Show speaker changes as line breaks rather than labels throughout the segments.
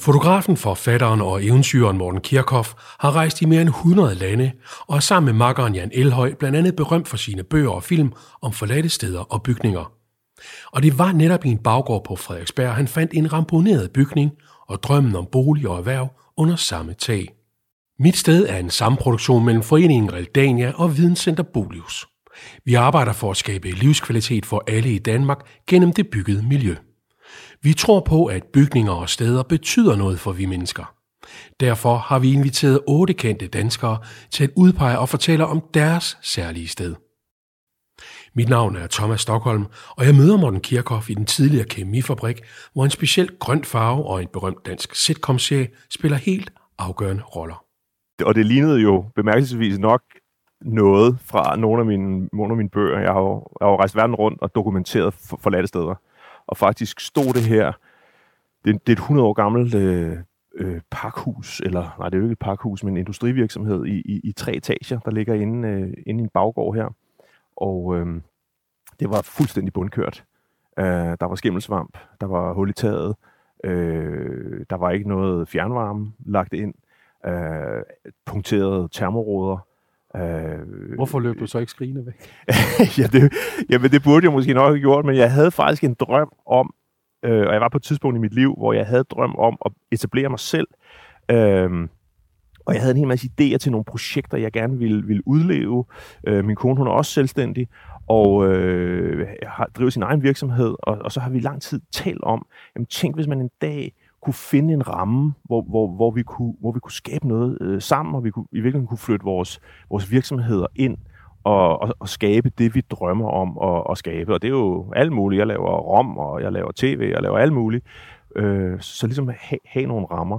Fotografen, forfatteren og eventyren Morten Kirchhoff har rejst i mere end 100 lande og er sammen med makkeren Jan Elhøj blandt andet berømt for sine bøger og film om forladte steder og bygninger. Og det var netop i en baggård på Frederiksberg, han fandt en ramponeret bygning og drømmen om bolig og erhverv under samme tag. Mit sted er en samproduktion mellem Foreningen Realdania og Videnscenter Bolius. Vi arbejder for at skabe livskvalitet for alle i Danmark gennem det byggede miljø. Vi tror på, at bygninger og steder betyder noget for vi mennesker. Derfor har vi inviteret otte kendte danskere til at udpege og fortælle om deres særlige sted. Mit navn er Thomas Stockholm, og jeg møder Morten Kirchhoff i den tidligere kemifabrik, hvor en speciel grøn farve og en berømt dansk sitcom spiller helt afgørende roller.
Og det lignede jo bemærkelsesvis nok noget fra nogle af mine, nogle af mine bøger. Jeg har jo, jeg har jo rejst verden rundt og dokumenteret forladte steder. Og faktisk stod det her, det, det er et 100 år gammelt øh, øh, pakhus, eller nej, det er jo ikke et pakhus, men en industrivirksomhed i, i, i tre etager, der ligger inde, øh, inde i en baggård her. Og øh, det var fuldstændig bundkørt. Øh, der var skimmelsvamp, der var hul i taget, øh, der var ikke noget fjernvarme lagt ind, øh, punkterede termoråder,
Øh, Hvorfor løb du så ikke skrigende væk?
ja, det, jamen, det burde jeg måske nok have gjort, men jeg havde faktisk en drøm om, øh, og jeg var på et tidspunkt i mit liv, hvor jeg havde drøm om at etablere mig selv. Øh, og jeg havde en hel masse idéer til nogle projekter, jeg gerne ville, ville udleve. Øh, min kone, hun er også selvstændig, og øh, har driver sin egen virksomhed, og, og så har vi lang tid talt om, jamen tænk, hvis man en dag kunne finde en ramme, hvor, hvor, hvor, vi, kunne, hvor vi kunne skabe noget øh, sammen, og vi kunne, i virkeligheden kunne flytte vores, vores virksomheder ind og, og, og skabe det, vi drømmer om at, at skabe. Og det er jo alt muligt. Jeg laver rom, og jeg laver tv, jeg laver alt muligt. Øh, så ligesom have, have nogle rammer.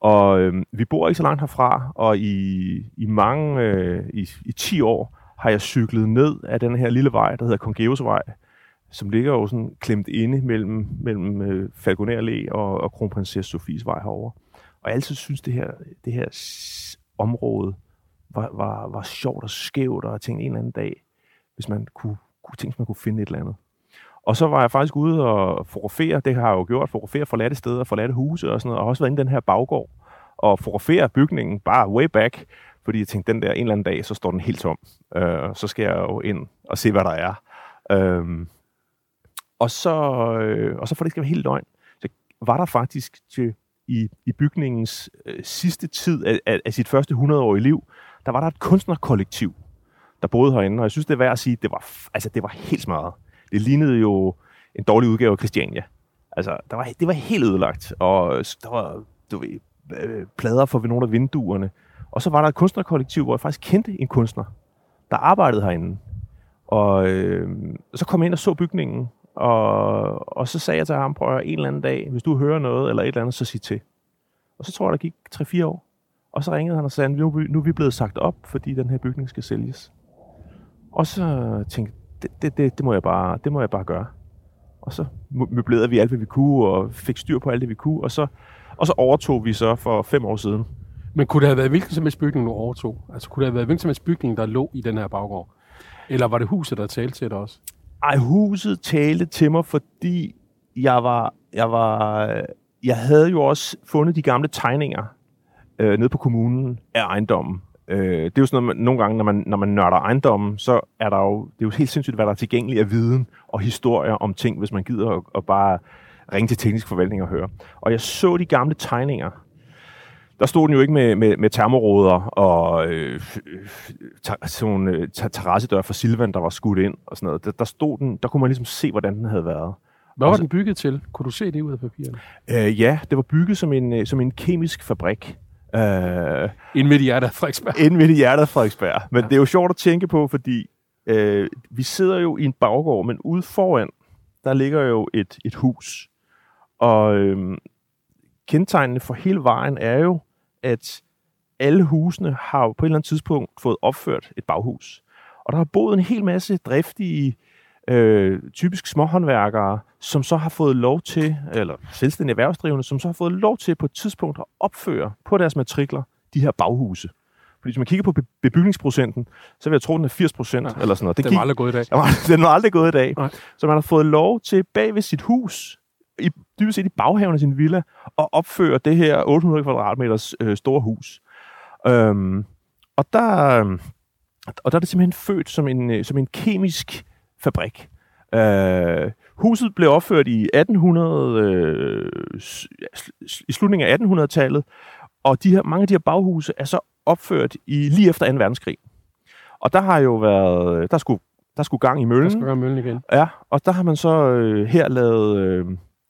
Og øh, vi bor ikke så langt herfra, og i, i mange, øh, i, i 10 år, har jeg cyklet ned af den her lille vej, der hedder Kongeusvej, som ligger jo sådan klemt inde mellem, mellem øh, Falconer Allé og, og Kronprinsesse Sofies Vej herover. Og jeg altid synes, det her, det her område var, var, var sjovt og skævt, og jeg tænkte en eller anden dag, hvis man kunne, kunne tænke, man kunne finde et eller andet. Og så var jeg faktisk ude og fotografere, det har jeg jo gjort, fotografere forladte steder, forladte huse og sådan noget, og også været inde i den her baggård, og fotografere bygningen bare way back, fordi jeg tænkte, den der en eller anden dag, så står den helt tom. Øh, så skal jeg jo ind og se, hvad der er. Øh, og så, øh, og så for det skal være helt løgn, så var der faktisk til, i, i bygningens øh, sidste tid af, af, af sit første 100-årige liv, der var der et kunstnerkollektiv, der boede herinde, og jeg synes, det er værd at sige, det var, altså, det var helt smadret. Det lignede jo en dårlig udgave af Christiania. Altså, der var, det var helt ødelagt, og øh, der var du ved, øh, plader for ved nogle af vinduerne. Og så var der et kunstnerkollektiv, hvor jeg faktisk kendte en kunstner, der arbejdede herinde. Og øh, så kom jeg ind og så bygningen, og, og så sagde jeg til ham, prøv at en eller anden dag, hvis du hører noget eller et eller andet, så sig til. Og så tror jeg, der gik 3-4 år. Og så ringede han og sagde, nu, nu er vi blevet sagt op, fordi den her bygning skal sælges. Og så tænkte jeg, det, det, det, det, må, jeg bare, det må jeg bare gøre. Og så møblerede vi alt, hvad vi kunne, og fik styr på alt det, vi kunne. Og så, og så overtog vi så for fem år siden.
Men kunne det have været hvilken som helst bygning, du overtog? Altså kunne det have været hvilken som helst bygning, der lå i den her baggård? Eller var det huset, der talte til dig også?
Ej, huset talte til mig, fordi jeg var, jeg var, jeg havde jo også fundet de gamle tegninger øh, nede på kommunen af ejendommen. Øh, det er jo sådan noget, man, nogle gange, når man, når man nørder ejendommen, så er der jo, det er jo helt sindssygt, hvad der er tilgængeligt af viden og historier om ting, hvis man gider at, at bare ringe til teknisk forvaltning og høre. Og jeg så de gamle tegninger, der stod den jo ikke med, med, med termoråder og øh, sådan nogle øh, terrassedør for Silvan, der var skudt ind og sådan noget. Der, der, stod den, der kunne man ligesom se, hvordan den havde været.
Hvad var den bygget til? Kunne du se det ud af papiret?
Øh, ja, det var bygget som en, øh, som en kemisk fabrik.
Øh, inden midt i hjertet af Frederiksberg.
Inden midt i hjertet af Frederiksberg. Men ja. det er jo sjovt at tænke på, fordi øh, vi sidder jo i en baggård, men ude foran, der ligger jo et, et hus. Og øh, kendetegnende for hele vejen er jo, at alle husene har på et eller andet tidspunkt fået opført et baghus. Og der har boet en hel masse driftige, øh, typisk småhåndværkere, som så har fået lov til, eller selvstændige erhvervsdrivende, som så har fået lov til på et tidspunkt at opføre på deres matrikler de her baghuse. Fordi hvis man kigger på bebygningsprocenten, så vil jeg tro, den er 80 procent eller sådan noget.
Det den var aldrig gået i dag.
Den var aldrig gået i dag. Nej. Så man har fået lov til bag ved sit hus i, dybest set i baghaven af sin villa og opfører det her 800 kvadratmeters øh, store hus. Øhm, og der, og der er det simpelthen født som en, øh, som en kemisk fabrik. Øh, huset blev opført i 1800, øh, i slutningen af 1800-tallet, og de her, mange af de her baghuse er så opført i lige efter 2. verdenskrig. Og der har jo været, der skulle, der skulle gang i møllen.
Der skal være møllen igen.
Ja, og der har man så øh, her lavet, øh,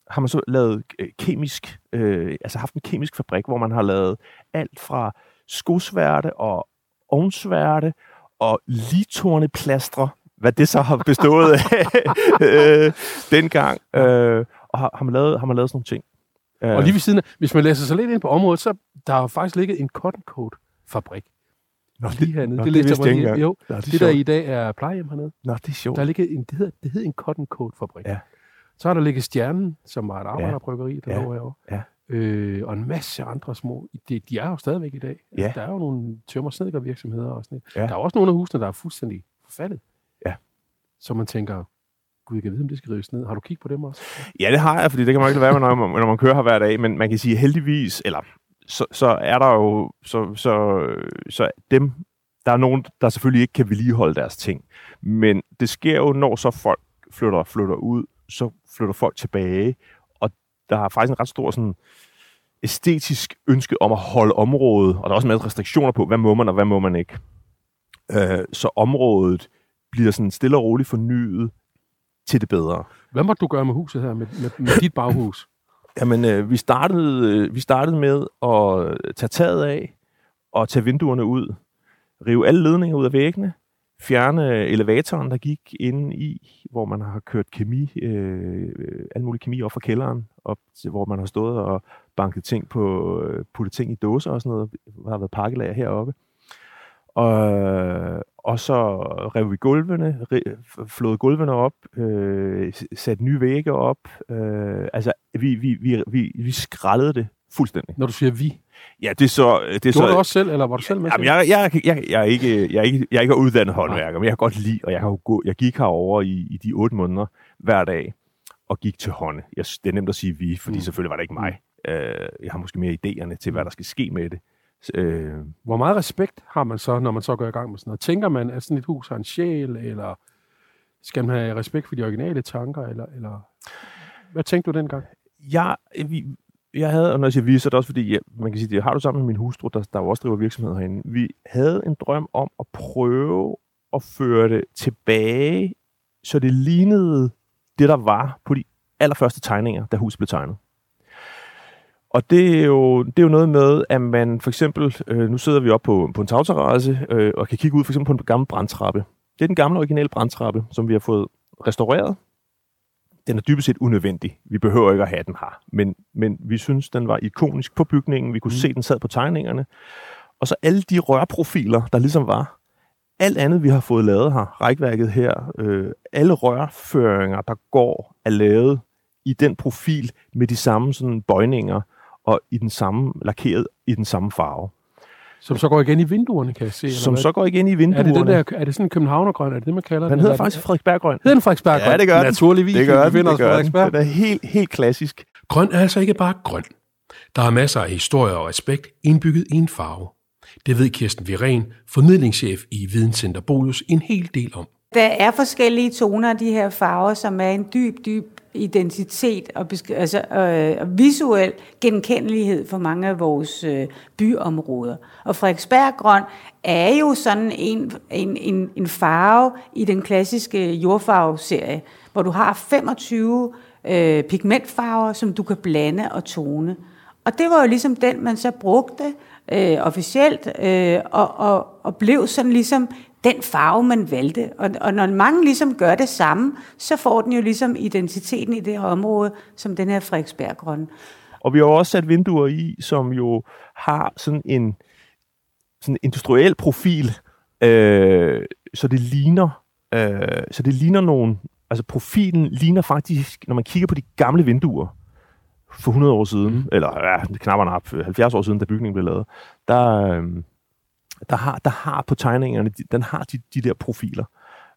har man så lavet øh, kemisk, øh, altså haft en kemisk fabrik, hvor man har lavet alt fra skosværte og ovnsværte og litorne plastre, hvad det så har bestået af øh, dengang. Øh, og har, har, man lavet, har man lavet sådan nogle ting.
Og lige ved siden af, hvis man læser sig lidt ind på området, så der har faktisk ligget en cotton coat fabrik.
Nå,
Lige hernede.
nå,
det,
det
læste jeg lige. Jo,
Nå, det,
det der i dag er plejehjem hernede.
Nå, det er sjovt.
Der ligger en, det, hedder, det hedder en cotton coat fabrik.
Ja.
Så har der ligget Stjernen, som var et arbejderbryggeri, der
Ja.
lå herovre.
Ja.
Øh, og en masse andre små. De, de er jo stadigvæk i dag.
Ja.
Der er jo nogle tømmer virksomheder og sådan noget.
Ja.
Der er også nogle af husene, der er fuldstændig forfaldet.
Ja.
Så man tænker, gud, jeg kan vide, om det skal rives ned. Har du kigget på dem også?
Ja, det har jeg, fordi det kan man ikke lade være med, når man, når man kører her hver dag. Men man kan sige heldigvis, eller så, så er der jo, så, så, så dem, der er nogen, der selvfølgelig ikke kan vedligeholde deres ting. Men det sker jo, når så folk flytter, flytter ud, så flytter folk tilbage. Og der er faktisk en ret stor sådan, æstetisk ønske om at holde området, og der er også en masse restriktioner på, hvad må man og hvad må man ikke. Øh, så området bliver sådan stille og roligt fornyet til det bedre.
Hvad måtte du gøre med huset her, med, med, med dit baghus?
Jamen, øh, vi, startede, øh, vi startede med at tage taget af og tage vinduerne ud. Rive alle ledninger ud af væggene. Fjerne elevatoren, der gik inde i, hvor man har kørt kemi, øh, al mulig kemi op fra kælderen, op til, hvor man har stået og banket ting på, øh, puttet ting i dåser og sådan noget. Der har været pakkelager heroppe. Og, og så rev vi gulvene, flåede gulvene op, øh, satte nye vægge op. Øh, altså, vi, vi, vi, vi, vi skrællede det fuldstændig.
Når du siger vi.
Ja, det er så... Det er
Gjorde
så
du også selv, eller var du selv med
Jamen, jeg, jeg, jeg, jeg, er ikke, jeg, er ikke, jeg er ikke uddannet håndværker, men jeg kan godt lide, og jeg, har gå, jeg gik herover i, i de otte måneder hver dag, og gik til hånd. Jeg, det er nemt at sige vi, fordi
Mm.
mm. selvfølgelig var det ikke mig. Mm. Øh, jeg har måske mere idéerne til, hvad der skal ske med det. Øh,
Hvor meget respekt har man så, når man så går i gang med sådan noget? Tænker man, at sådan et hus har en sjæl, eller skal man have respekt for de originale tanker, eller, eller hvad tænkte du dengang?
jeg, vi, jeg havde, og når jeg siger vi, så er det også fordi, ja, man kan sige, det har du sammen med min hustru, der, der jo også driver virksomhed herinde. Vi havde en drøm om at prøve at føre det tilbage, så det lignede det, der var på de allerførste tegninger, da huset blev tegnet. Og det er, jo, det er jo noget med, at man for eksempel, øh, nu sidder vi oppe på, på en tagterrasse, øh, og kan kigge ud for eksempel på en gammel brandtrappe. Det er den gamle originale brandtrappe, som vi har fået restaureret. Den er dybest set unødvendig. Vi behøver ikke at have den her. Men, men vi synes, den var ikonisk på bygningen. Vi kunne mm. se, den sad på tegningerne. Og så alle de rørprofiler, der ligesom var. Alt andet, vi har fået lavet her, rækværket her, øh, alle rørføringer, der går, er lavet i den profil med de samme sådan, bøjninger og i den samme lakeret i den samme farve.
Som så går igen i vinduerne, kan jeg se. eller
Som
hvad?
så går igen i
er
vinduerne.
det, den der, er det sådan en københavnergrøn? Er det det, man kalder
den
den?
hedder
Eller er
faktisk Frederiksberggrøn.
Hedder den Frederiksberg?
Ja, det gør den.
Naturligvis.
Det gør den, det gør den. Den er helt, helt klassisk.
Grøn er altså ikke bare grøn. Der er masser af historie og respekt indbygget i en farve. Det ved Kirsten Viren, formidlingschef i Videnscenter Bolus, en hel del om.
Der er forskellige toner af de her farver, som er en dyb, dyb identitet og besk- altså, øh, visuel genkendelighed for mange af vores øh, byområder. Og Frederiksberg Grøn er jo sådan en, en, en, en farve i den klassiske jordfarveserie, hvor du har 25 øh, pigmentfarver, som du kan blande og tone. Og det var jo ligesom den, man så brugte øh, officielt, øh, og, og, og blev sådan ligesom den farve, man valgte. Og, og når mange ligesom gør det samme, så får den jo ligesom identiteten i det her område, som den her Frederiksberggrønne.
Og vi har også sat vinduer i, som jo har sådan en sådan industriel profil, øh, så det ligner, øh, så det ligner nogle, altså profilen ligner faktisk, når man kigger på de gamle vinduer for 100 år siden, mm. eller ja, knap op 70 år siden, da bygningen blev lavet, der, øh, der har, der har på tegningerne, de- den har de, de der profiler.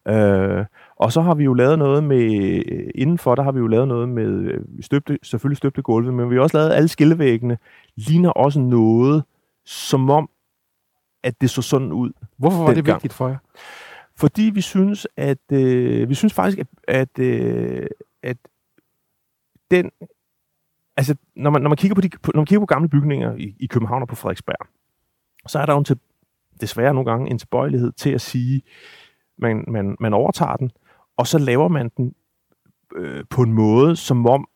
Øh, og så har vi jo lavet noget med, indenfor, der har vi jo lavet noget med, øh, støbte, selvfølgelig støbte gulve, men vi har også lavet alle skillevæggene, ligner også noget, som om, at det så sådan ud.
Hvorfor var det
dengang.
vigtigt for jer?
Fordi vi synes, at øh, vi synes faktisk, at, at, øh, at den, altså når man, når man kigger på de, på, når man kigger på gamle bygninger i, i København og på Frederiksberg, så er der jo en til, desværre nogle gange en tilbøjelighed til at sige, man, man, man overtager den, og så laver man den øh, på en måde, som om,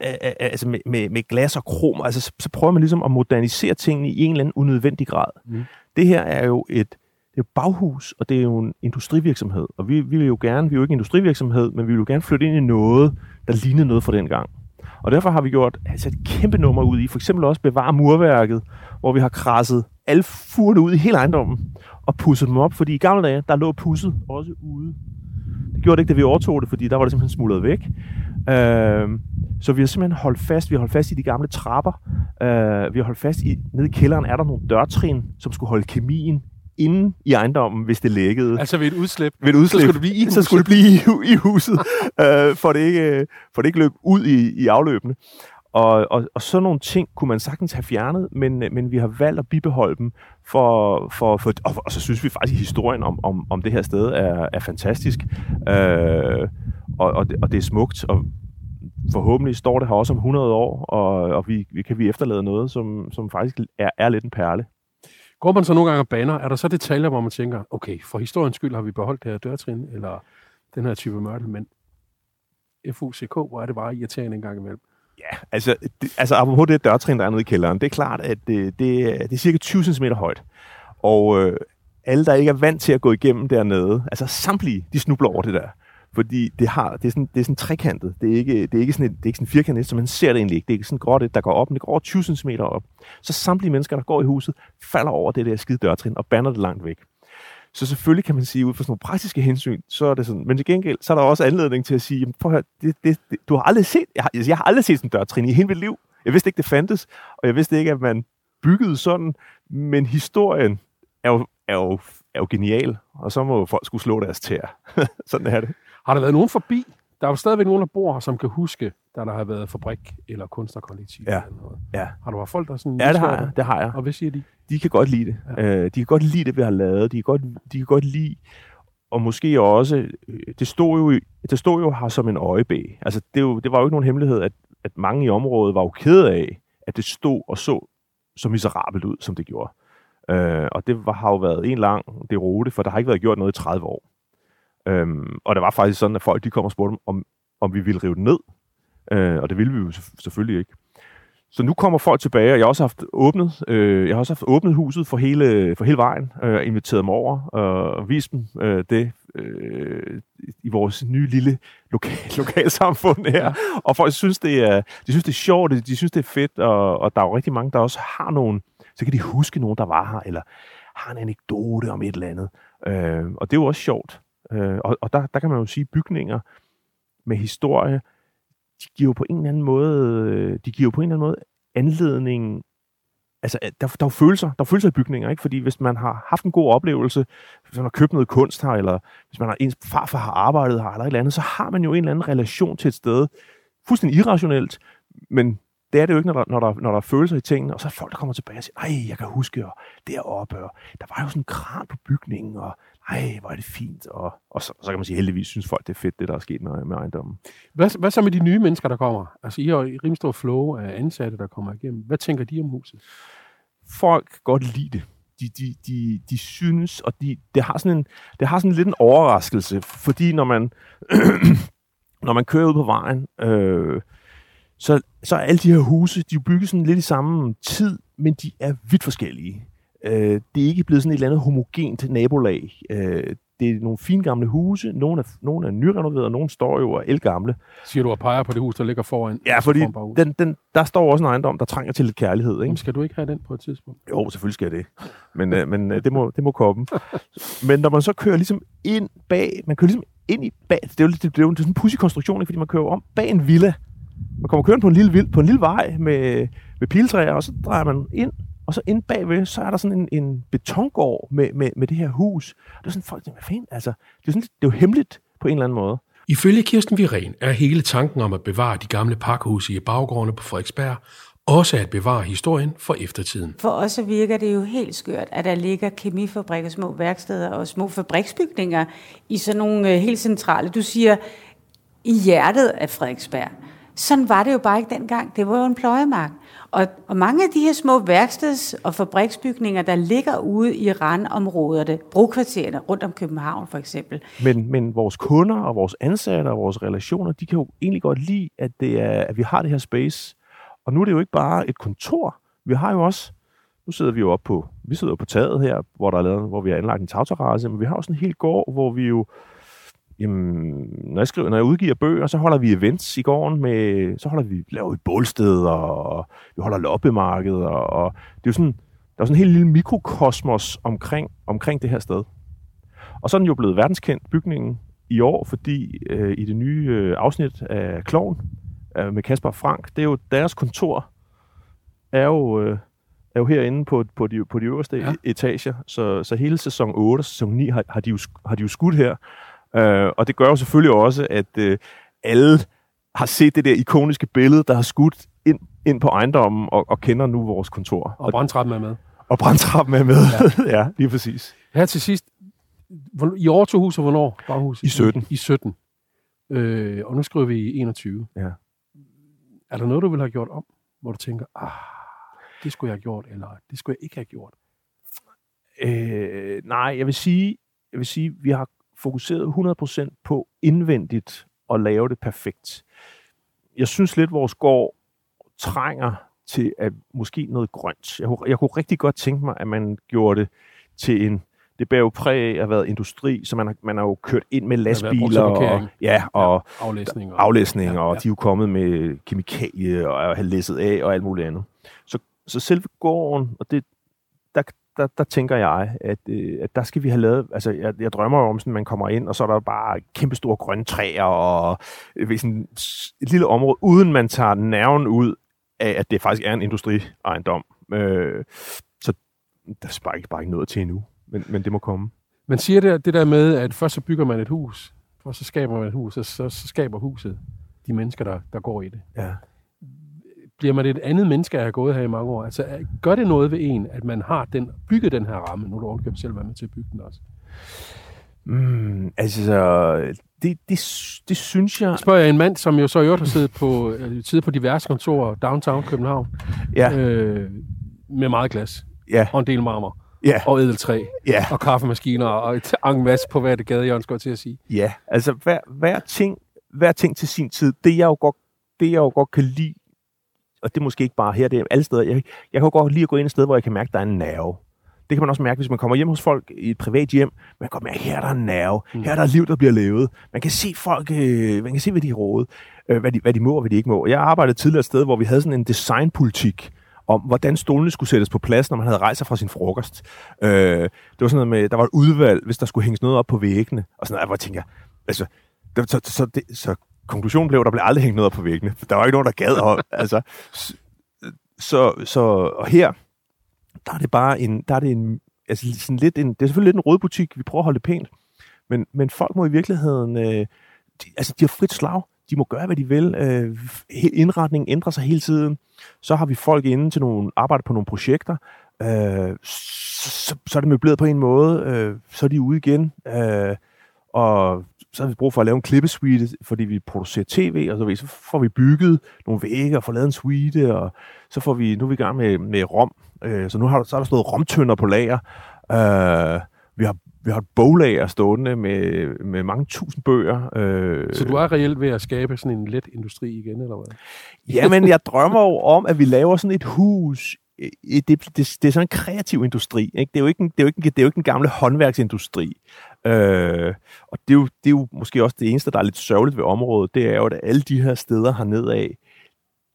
altså med, med, med glas og krom, altså så, så prøver man ligesom at modernisere tingene i en eller anden unødvendig grad.
Mm.
Det her er jo et det er baghus, og det er jo en industrivirksomhed. Og vi, vi vil jo gerne, vi er jo ikke en industrivirksomhed, men vi vil jo gerne flytte ind i noget, der ligner noget fra den gang. Og derfor har vi gjort altså et kæmpe nummer ud i, for eksempel også bevare murværket, hvor vi har krasset alle furene ud i hele ejendommen og pudset dem op, fordi i gamle dage, der lå pusset også ude. Det gjorde det ikke, da vi overtog det, fordi der var det simpelthen smuldret væk. Øh, så vi har simpelthen holdt fast, vi har holdt fast i de gamle trapper. Øh, vi har holdt fast i, nede i kælderen er der nogle dørtrin, som skulle holde kemien inde i ejendommen, hvis det lækkede.
Altså ved et udslip.
Ved et udslip,
Så skulle det blive i
så skulle det blive i, i huset, øh, for, det ikke, for det ikke løb ud i, i afløbene. Og, og, og sådan nogle ting kunne man sagtens have fjernet, men, øh, men vi har valgt at bibeholde dem, for, for, for, og, og så synes vi faktisk, at historien om, om, om det her sted er, er fantastisk. Øh, og, og, det, og det er smukt, og forhåbentlig står det her også om 100 år, og, og vi, vi kan vi efterlade noget, som, som faktisk er, er lidt en perle.
Går man så nogle gange og baner, er der så detaljer, hvor man tænker, okay, for historiens skyld har vi beholdt det her dørtrin, eller den her type mørtel, men FUCK, hvor er det bare irriterende en gang imellem.
Ja, altså, det, altså apropos det dørtrin, der er nede i kælderen, det er klart, at det, det, er- det er cirka 20 cm højt. Og øh, alle, der ikke er vant til at gå igennem dernede, altså samtlige, de snubler over det der. Fordi det, har, det, er sådan, det er sådan trekantet. Det er ikke, det er ikke sådan, et, det er ikke sådan firkantet, så man ser det egentlig ikke. Det er ikke sådan gråt et, der går op, men det går over 20 cm op. Så samtlige mennesker, der går i huset, falder over det der skide dørtrin og banner det langt væk. Så selvfølgelig kan man sige, ud fra sådan nogle praktiske hensyn, så er det sådan. Men til gengæld, så er der også anledning til at sige, jamen, prøv at høre, det, det, det, du har aldrig set, jeg har, altså, jeg har aldrig set sådan en dørtrin i hele mit liv. Jeg vidste ikke, det fandtes, og jeg vidste ikke, at man byggede sådan, men historien er jo, er jo, er jo genial, og så må folk skulle slå deres tær. sådan er det.
Har der været nogen forbi? Der er jo stadigvæk nogen, der bor her, som kan huske, da der har været fabrik eller kunstnerkollektiv.
Ja.
Eller noget.
Ja,
Har du haft folk, der sådan...
ja det har jeg. Det har jeg.
Og hvad siger de?
de kan godt lide det. Ja. Øh, de kan godt lide det, vi har lavet. De kan godt, de kan godt lide, og måske også, øh, det stod jo, det stod jo her som en øjebæg. Altså, det, jo, det var jo ikke nogen hemmelighed, at, at mange i området var jo kede af, at det stod og så så miserabelt ud, som det gjorde. Øh, og det var, har jo været en lang det rute, for der har ikke været gjort noget i 30 år. Øhm, og det var faktisk sådan, at folk de kom og spurgte, om, om vi ville rive det ned. Øh, og det ville vi jo selvf- selvfølgelig ikke. Så nu kommer folk tilbage, og jeg har også haft åbnet, øh, jeg har også haft åbnet huset for hele, for hele vejen, øh, inviteret dem over øh, og vist dem øh, det øh, i vores nye lille lokal, lokalsamfund her. Ja. Og folk synes, det er, de synes, det er sjovt, de synes, det er fedt, og, og der er jo rigtig mange, der også har nogen, så kan de huske nogen, der var her, eller har en anekdote om et eller andet. Øh, og det er jo også sjovt. Øh, og og der, der kan man jo sige, bygninger med historie, de giver jo på en eller anden måde, øh, de giver jo på en eller anden måde anledning, altså øh, der, der er jo følelser, der er følelser i bygninger, ikke? Fordi hvis man har haft en god oplevelse, hvis man har købt noget kunst her, eller hvis man har, ens farfar har arbejdet her, eller et eller andet, så har man jo en eller anden relation til et sted, fuldstændig irrationelt, men det er det jo ikke, når der, når der, når der er følelser i tingene, og så er folk, der kommer tilbage og siger, nej, jeg kan huske, og deroppe, og der var jo sådan en kran på bygningen, og ej, hvor er det fint, og, og så, så kan man sige, heldigvis synes folk, det er fedt, det der er sket med, med ejendommen.
Hvad, hvad så med de nye mennesker, der kommer? Altså, I har et rimelig stor flow af ansatte, der kommer igennem. Hvad tænker de om huset?
folk godt lide det. De, de, de, de synes, og de, det, har sådan en, det har sådan lidt en overraskelse, fordi når man, når man kører ud på vejen, øh, så, så er alle de her huse, de er bygget sådan lidt i samme tid, men de er vidt forskellige. Øh, det er ikke blevet sådan et eller andet homogent nabolag. Øh, det er nogle fine gamle huse, nogle er, nogle er nyrenoverede, og nogle står jo og elgamle.
Siger du og peger på det hus, der ligger foran?
Ja, fordi
foran
den, den, der står også en ejendom, der trænger til lidt kærlighed. Ikke?
Jamen, skal du ikke have den på et tidspunkt?
Jo, selvfølgelig skal jeg det. Men, øh, men øh, det, må, det må komme. Men når man så kører ligesom ind bag, man kører ligesom ind i bag, det er jo, lidt- det er jo sådan en pussy konstruktion, ikke? fordi man kører om bag en villa. Man kommer kørende på en lille, vild- på en lille vej med, med piltræer, og så drejer man ind, og så inde bagved, så er der sådan en, en betongård med, med, med det her hus. Og det er sådan, folk tænker, hvad fanden, altså, det er, sådan, det er jo hemmeligt på en eller anden måde.
Ifølge Kirsten Viren er hele tanken om at bevare de gamle pakkehuse i baggårdene på Frederiksberg også at bevare historien for eftertiden.
For os så virker det jo helt skørt, at der ligger kemifabrikker, små værksteder og små fabriksbygninger i sådan nogle øh, helt centrale, du siger, i hjertet af Frederiksberg. Sådan var det jo bare ikke dengang. Det var jo en pløjemark. Og, og mange af de her små værksteds- og fabriksbygninger, der ligger ude i randområderne, brokvartererne rundt om København for eksempel.
Men, men vores kunder og vores ansatte og vores relationer, de kan jo egentlig godt lide, at, det er, at vi har det her space. Og nu er det jo ikke bare et kontor. Vi har jo også, nu sidder vi jo op på, vi sidder på taget her, hvor, der er lavet, hvor vi har anlagt en tagterrasse, men vi har også en hel gård, hvor vi jo jamen, når jeg, skriver, når jeg udgiver bøger, så holder vi events i gården med, så holder vi, laver vi bålsted, og vi holder loppemarked, og, og det er jo sådan, der er sådan en helt lille mikrokosmos omkring, omkring det her sted. Og så er den jo blevet verdenskendt, bygningen, i år, fordi øh, i det nye øh, afsnit af Kloven øh, med Kasper Frank, det er jo deres kontor, er jo, øh, er jo herinde på, på, de, på de øverste ja. etager, så, så hele sæson 8 og sæson 9 har, har, de jo, har de jo skudt her, Øh, og det gør jo selvfølgelig også, at øh, alle har set det der ikoniske billede, der har skudt ind, ind på ejendommen og, og kender nu vores kontor.
Og brandtrappen er med.
Og brandtrappen er med, ja, ja lige præcis.
Her til sidst, i år to huset, hvornår var huset?
I 17.
I 17. Øh, og nu skriver vi i 21.
Ja.
Er der noget, du vil have gjort om, hvor du tænker, ah, det skulle jeg have gjort, eller det skulle jeg ikke have gjort?
Øh, nej, jeg vil sige, jeg vil sige, vi har fokuseret 100% på indvendigt at lave det perfekt. Jeg synes lidt, vores gård trænger til at måske noget grønt. Jeg, jeg kunne rigtig godt tænke mig, at man gjorde det til en det bærer jo præg af at have været industri, så man har, man har jo kørt ind med lastbiler og, ja, og
ja, aflæsning,
og, aflæsning ja, ja. og de er jo kommet med kemikalie og har læsset af og alt muligt andet. Så, så selve gården, og det, der, der, der tænker jeg, at, øh, at der skal vi have lavet, altså jeg, jeg drømmer jo om sådan, at man kommer ind, og så er der bare kæmpe store grønne træer, og øh, sådan et lille område, uden man tager nerven ud af, at det faktisk er en industriejendom. Øh, så der er bare ikke, bare ikke noget til endnu, men, men det må komme.
Man siger det, det der med, at først så bygger man et hus, og så skaber man et hus, og så, så skaber huset de mennesker, der, der går i det.
Ja
bliver man et andet menneske, at have gået her i mange år? Altså, gør det noget ved en, at man har den, bygget den her ramme? Nu er du ovenkøbt selv været med til at bygge den også.
Mm, altså, det, det, det synes jeg...
Spørger jeg en mand, som jo så i øvrigt har siddet på, siddet på diverse kontorer downtown København,
ja.
øh, med meget glas
ja.
og en del marmor.
Ja.
Og edeltræ.
Ja.
Og kaffemaskiner og et angmas på hver det skal jeg til at sige.
Ja, altså hver, hver, ting, hver ting til sin tid. Det jeg jo godt, det jeg jo godt kan lide og det er måske ikke bare her, det er alle steder. Jeg, jeg kan godt lide at gå ind et sted, hvor jeg kan mærke, at der er en nerve. Det kan man også mærke, hvis man kommer hjem hos folk i et privat hjem. Man kan mærke, her er der en nerve. Mm. Her er der liv, der bliver levet. Man kan se folk, øh, man kan se, hvad de har rådet, øh, hvad, de, hvad de må og hvad de ikke må. Jeg arbejdede tidligere et sted, hvor vi havde sådan en designpolitik om, hvordan stolene skulle sættes på plads, når man havde rejst sig fra sin frokost. Øh, det var sådan noget med, der var et udvalg, hvis der skulle hænges noget op på væggene. Og sådan noget, hvor jeg tænker, altså, så, så, det, så konklusionen blev, at der blev aldrig hængt noget op på væggene. Der var ikke nogen, der gad op. altså, så, så, og her, der er det bare en, der er det en, altså sådan lidt en, det er selvfølgelig lidt en rød butik, vi prøver at holde det pænt, men, men folk må i virkeligheden, øh, de, altså de har frit slag, de må gøre, hvad de vil. Øh, indretningen ændrer sig hele tiden. Så har vi folk inde til nogle arbejde på nogle projekter. Øh, så, så er det møbleret på en måde. Øh, så er de ude igen. Øh, og så har vi brug for at lave en klippesuite, fordi vi producerer tv, og så, så får vi bygget nogle vægge og får lavet en suite, og så får vi, nu er vi i gang med, med rom, øh, så nu har, så er der stået romtønder på lager. Øh, vi har vi har et boglager stående med, med mange tusind bøger.
Øh. Så du er reelt ved at skabe sådan en let industri igen, eller hvad?
Jamen, jeg drømmer jo om, at vi laver sådan et hus. Det, det, det, det er sådan en kreativ industri. Ikke? Det, er jo ikke en, det, er jo ikke, det er jo ikke en gamle håndværksindustri. Øh, og det er, jo, det er jo måske også det eneste, der er lidt sørgeligt ved området, det er jo, at alle de her steder hernedad,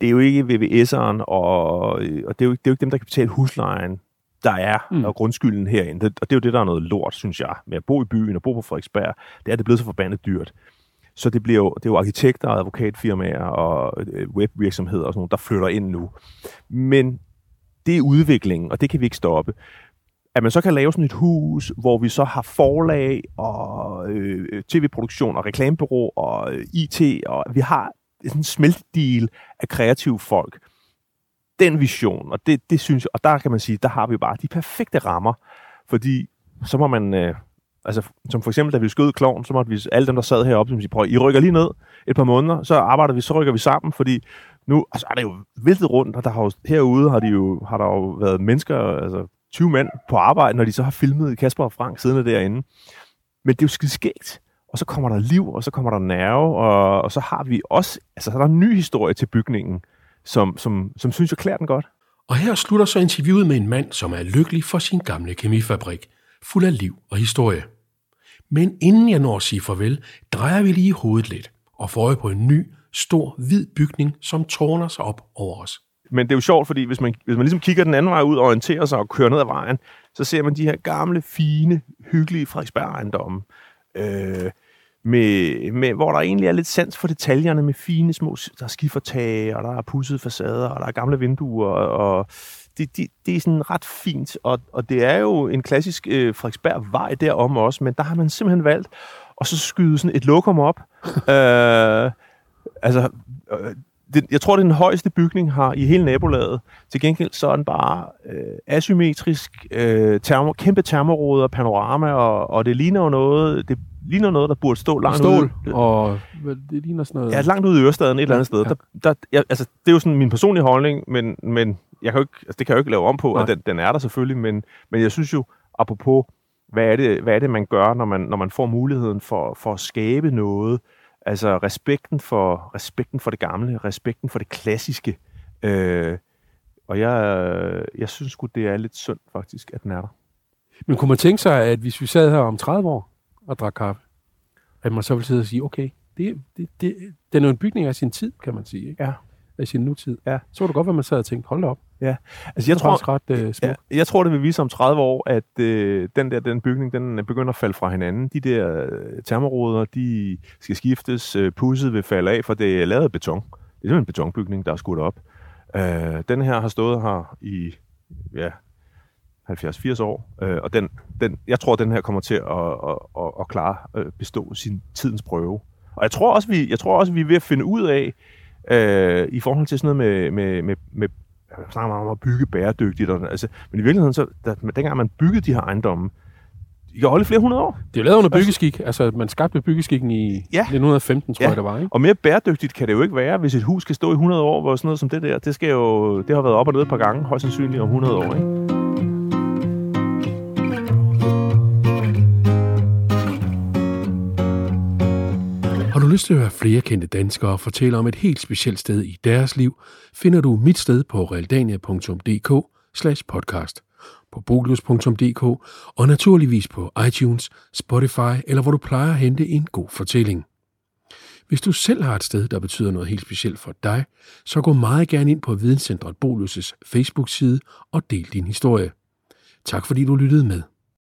det er jo ikke VVS'eren, og, og det, er jo, det er jo ikke dem, der kan betale huslejen, der er, mm. og grundskylden herinde. Det, og det er jo det, der er noget lort, synes jeg, med at bo i byen og bo på Frederiksberg. Det er det blevet så forbandet dyrt. Så det, bliver jo, det er jo arkitekter og advokatfirmaer og øh, webvirksomheder og sådan noget, der flytter ind nu. Men det er udviklingen, og det kan vi ikke stoppe. At man så kan lave sådan et hus, hvor vi så har forlag og øh, øh tv-produktion og reklamebureau og øh, IT, og vi har sådan en smeltdeal af kreative folk. Den vision, og det, det synes jeg, og der kan man sige, der har vi bare de perfekte rammer, fordi så må man, øh, altså som for eksempel, da vi skød kloven, så måtte vi, alle dem, der sad heroppe, som siger, prøv, I rykker lige ned et par måneder, så arbejder vi, så rykker vi sammen, fordi nu altså, er det jo væltet rundt, og der har jo, herude har, de jo, har der jo været mennesker, altså 20 mænd på arbejde, når de så har filmet Kasper og Frank siddende derinde. Men det er jo skidskægt. Og så kommer der liv, og så kommer der nerve, og, og så har vi også, altså så er der en ny historie til bygningen, som, som, som synes jeg klæder den godt.
Og her slutter så interviewet med en mand, som er lykkelig for sin gamle kemifabrik, fuld af liv og historie. Men inden jeg når at sige farvel, drejer vi lige hovedet lidt og får øje på en ny, stor, hvid bygning, som tårner sig op over os.
Men det er jo sjovt, fordi hvis man, hvis man ligesom kigger den anden vej ud og orienterer sig og kører ned ad vejen, så ser man de her gamle, fine, hyggelige Frederiksberg-ejendomme. Øh, med, med, hvor der egentlig er lidt sans for detaljerne med fine små, der er skifertag, og der er pudsede facader, og der er gamle vinduer, og det, det, det er sådan ret fint, og, og det er jo en klassisk øh, Frederiksberg-vej derom også, men der har man simpelthen valgt at så skyde sådan et lokum op. øh, altså, øh, det, jeg tror, det er den højeste bygning har i hele nabolaget. Til gengæld så er den bare øh, asymmetrisk, øh, termo, kæmpe termoråder, panorama, og, og det ligner jo noget, det ligner noget, der burde stå langt
Stål,
ude.
og det ligner sådan noget...
Ja, langt ude i Ørestaden, et eller andet sted.
Ja.
Der, der, jeg, altså, det er jo sådan min personlige holdning, men, men jeg kan jo ikke, altså, det kan jeg jo ikke lave om på,
Nej.
og den, den er der selvfølgelig, men, men jeg synes jo, apropos, hvad er det, hvad er det man gør, når man, når man får muligheden for, for at skabe noget, altså respekten for, respekten for det gamle, respekten for det klassiske, øh, og jeg, jeg synes sgu, det er lidt synd faktisk, at den er der.
Men kunne man tænke sig, at hvis vi sad her om 30 år og drak kaffe, at man så ville sidde og sige, okay, det, det, det, den er en bygning af sin tid, kan man sige. Ikke?
Ja.
Af sin nutid.
Ja.
Så var det godt, hvad man sad og tænkte, hold da op.
Altså, jeg
tror, ret øh, smukt.
Ja, jeg tror, det vil vise om 30 år, at øh, den der den bygning, den er begynder at falde fra hinanden. De der øh, termoråder, de skal skiftes. Øh, pudset vil falde af, for det er lavet af beton. Det er simpelthen en betonbygning, der er skudt op. Øh, den her har stået her i ja, 70-80 år, øh, og den, den, jeg tror, den her kommer til at, at, at, at klare øh, bestå sin tidens prøve. Og jeg tror også, vi, jeg tror også, vi er ved at finde ud af, øh, i forhold til sådan noget med, med, med, med jeg snakker meget om at bygge bæredygtigt. Og, altså, men i virkeligheden, så, da, dengang man byggede de her ejendomme, de kan holde flere hundrede år.
Det er lavet under byggeskik. Altså, man skabte byggeskikken i
Ja.
1915, tror
Ja.
jeg, det var. Ikke?
Og mere bæredygtigt kan det jo ikke være, hvis et hus skal stå i 100 år, hvor sådan noget som det der, det, skal jo, det har været op og ned et par gange, højst sandsynligt om 100 år. Ikke?
Lyst til at høre flere kendte danskere fortælle om et helt specielt sted i deres liv, finder du mit sted på realdania.dk slash podcast, på bolus.dk og naturligvis på iTunes, Spotify eller hvor du plejer at hente en god fortælling. Hvis du selv har et sted, der betyder noget helt specielt for dig, så gå meget gerne ind på Videnscentret Bolus' Facebook-side og del din historie. Tak fordi du lyttede med.